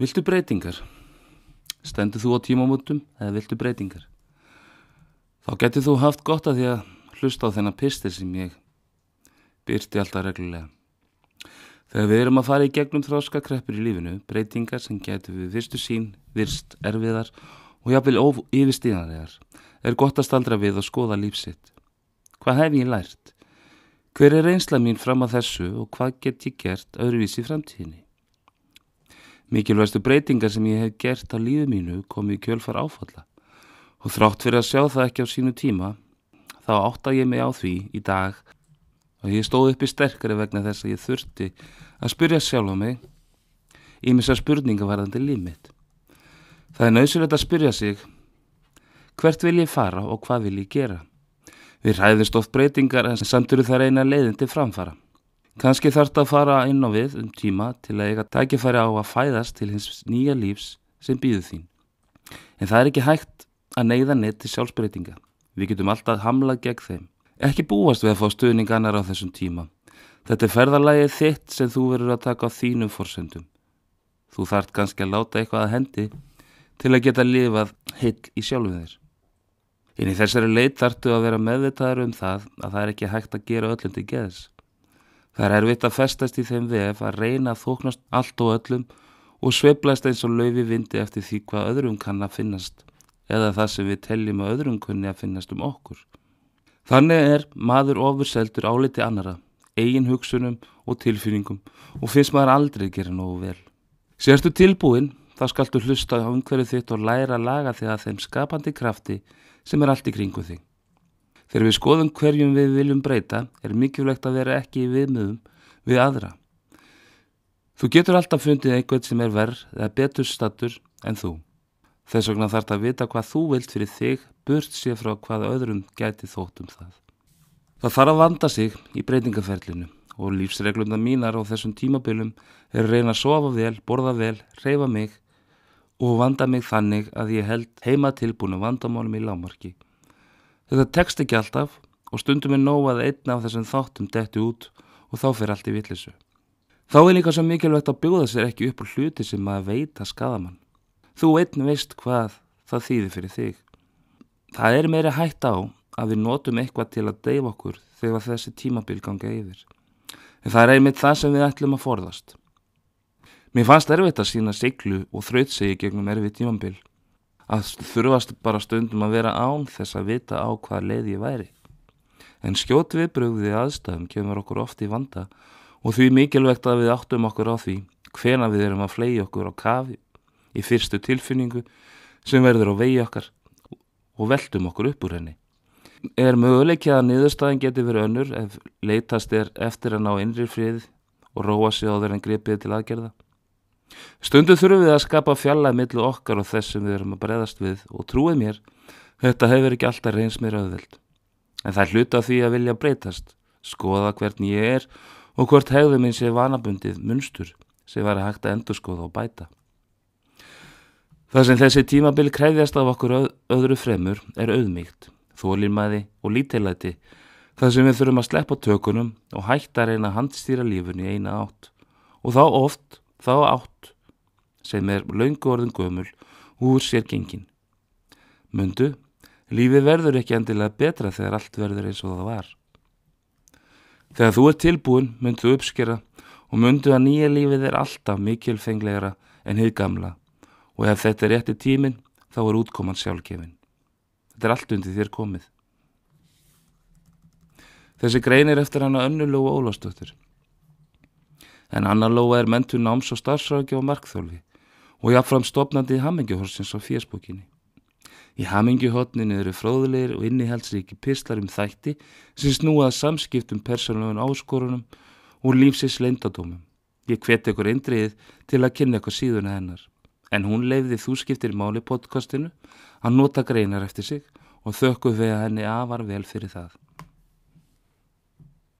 Viltu breytingar? Stendur þú á tímamótum eða viltu breytingar? Þá getur þú haft gott að því að hlusta á þennan pistil sem ég byrti alltaf reglulega. Þegar við erum að fara í gegnum þráska kreppur í lífinu, breytingar sem getur við fyrstu sín, virst, erfiðar og jáfnvel yfirstíðanlegar, er gott að staldra við og skoða lífsitt. Hvað hef ég lært? Hver er reynsla mín fram að þessu og hvað get ég gert öðruvísi framtíðinni? Mikilvægstu breytingar sem ég hef gert á lífi mínu kom í kjölfar áfalla og þrátt fyrir að sjá það ekki á sínu tíma þá átta ég mig á því í dag og ég stóð upp í sterkari vegna þess að ég þurfti að spyrja sjálf á mig í misa spurninga varðandi límitt. Það er nöðsulegt að spyrja sig hvert vil ég fara og hvað vil ég gera. Við ræðist oft breytingar en samt eru það reyna leiðin til framfara. Kanski þarf þetta að fara inn á við um tíma til að eiga tækifæri á að fæðast til hins nýja lífs sem býðu þín. En það er ekki hægt að neyða neitt til sjálfsbreytinga. Við getum alltaf hamlað gegn þeim. Ekki búast við að fá stuðning annar á þessum tíma. Þetta er ferðarlægið þitt sem þú verður að taka á þínum forsendum. Þú þart kannski að láta eitthvað að hendi til að geta lifað hill í sjálfu þér. En í þessari leit þartu að vera meðvitaður um það að það er ekki hægt að gera öllum til geðs. Það er erfitt að festast í þeim vef að reyna að þóknast allt og öllum og sveplast eins og laufi vindi eftir því hvað öðrum kann að finnast eða það sem við telljum að öðrum kunni að finnast um okkur. Þannig er maður ofurseldur áliti annara, eigin hugsunum og tilfinningum og finnst maður aldrei gera nógu vel. Sérstu tilbúin, þá skaltu hlusta á umhverju þitt og læra að laga þig að þeim skapandi krafti sem er allt í kringu þig. Þegar við skoðum hverjum við viljum breyta er mikilvægt að vera ekki í viðmöðum við aðra. Þú getur alltaf fundið einhvern sem er verð eða betur statur en þú. Þess vegna þarf það að vita hvað þú vilt fyrir þig, burt sér frá hvað öðrum gæti þótt um það. Það þarf að vanda sig í breytingaferlinu og lífsreglunda mínar á þessum tímabilum er að reyna að sofa vel, borða vel, reyfa mig og vanda mig þannig að ég held heima tilbúinu vandamálum í lámarki. Þetta tekst ekki alltaf og stundum er nóg að einna af þessum þáttum detti út og þá fyrir allt í villisu. Þá er líka svo mikilvægt að bjóða sér ekki upp á hluti sem að veita skadamann. Þú einn veist hvað það þýðir fyrir þig. Það er meira hægt á að við notum eitthvað til að deyfa okkur þegar þessi tímabil ganga yfir. En það er einmitt það sem við ætlum að forðast. Mér fannst erfitt að sína siglu og þrautsegi gegnum erfið tímabil. Að þurfast bara stundum að vera án þess að vita á hvað leið ég væri. En skjót viðbrögðið aðstæðum kemur okkur oft í vanda og því mikilvægt að við áttum okkur á því hvena við erum að flegi okkur á kafi í fyrstu tilfinningu sem verður á vegi okkar og veltum okkur upp úr henni. Er möguleikja að niðurstaðin geti verið önnur ef leitast er eftir að ná innri frið og róa sig á þeirra en gripið til aðgerða? Stundu þurfum við að skapa fjalla millu okkar og þess sem við erum að breyðast við og trúið mér, þetta hefur ekki alltaf reyns mér auðvild. En það hluta því að vilja breytast, skoða hvernig ég er og hvort hegðum minn sé vanabundið munstur sem var að hægt að endurskoða og bæta. Það sem þessi tímabil kræðjast af okkur öðru fremur er auðmíkt, þólirmæði og lítilæti, það sem við þurfum að sleppa tökunum og hætta að reyna að handstýra lífunni eina átt. Og þá oft, þá átt, sem er laungu orðin gömul, úr sér gengin. Mundu, lífið verður ekki endilega betra þegar allt verður eins og það var. Þegar þú er tilbúin, mundu uppskera og mundu að nýja lífið er alltaf mikilfenglegra en hið gamla og ef þetta er rétti tímin þá er útkoman sjálfgefin. Þetta er allt undir þér komið. Þessi grein er eftir hana önnulóa Ólastóttur. En Anna Lóa er mentur náms og starfsraki og markþólfi og jáfnfram stopnandi í Hammingjuhorsins á fjersbókinni. Í Hammingjuhotninu eru fróðulegir og innihaldsríki pislar um þætti sem snúað samskiptum persónulegun áskorunum og lífsins leindadómum. Ég hveti ykkur eindriðið til að kynna ykkur síðuna hennar en hún leiði þú skiptir máli podcastinu að nota greinar eftir sig og þökku við henni afar vel fyrir það.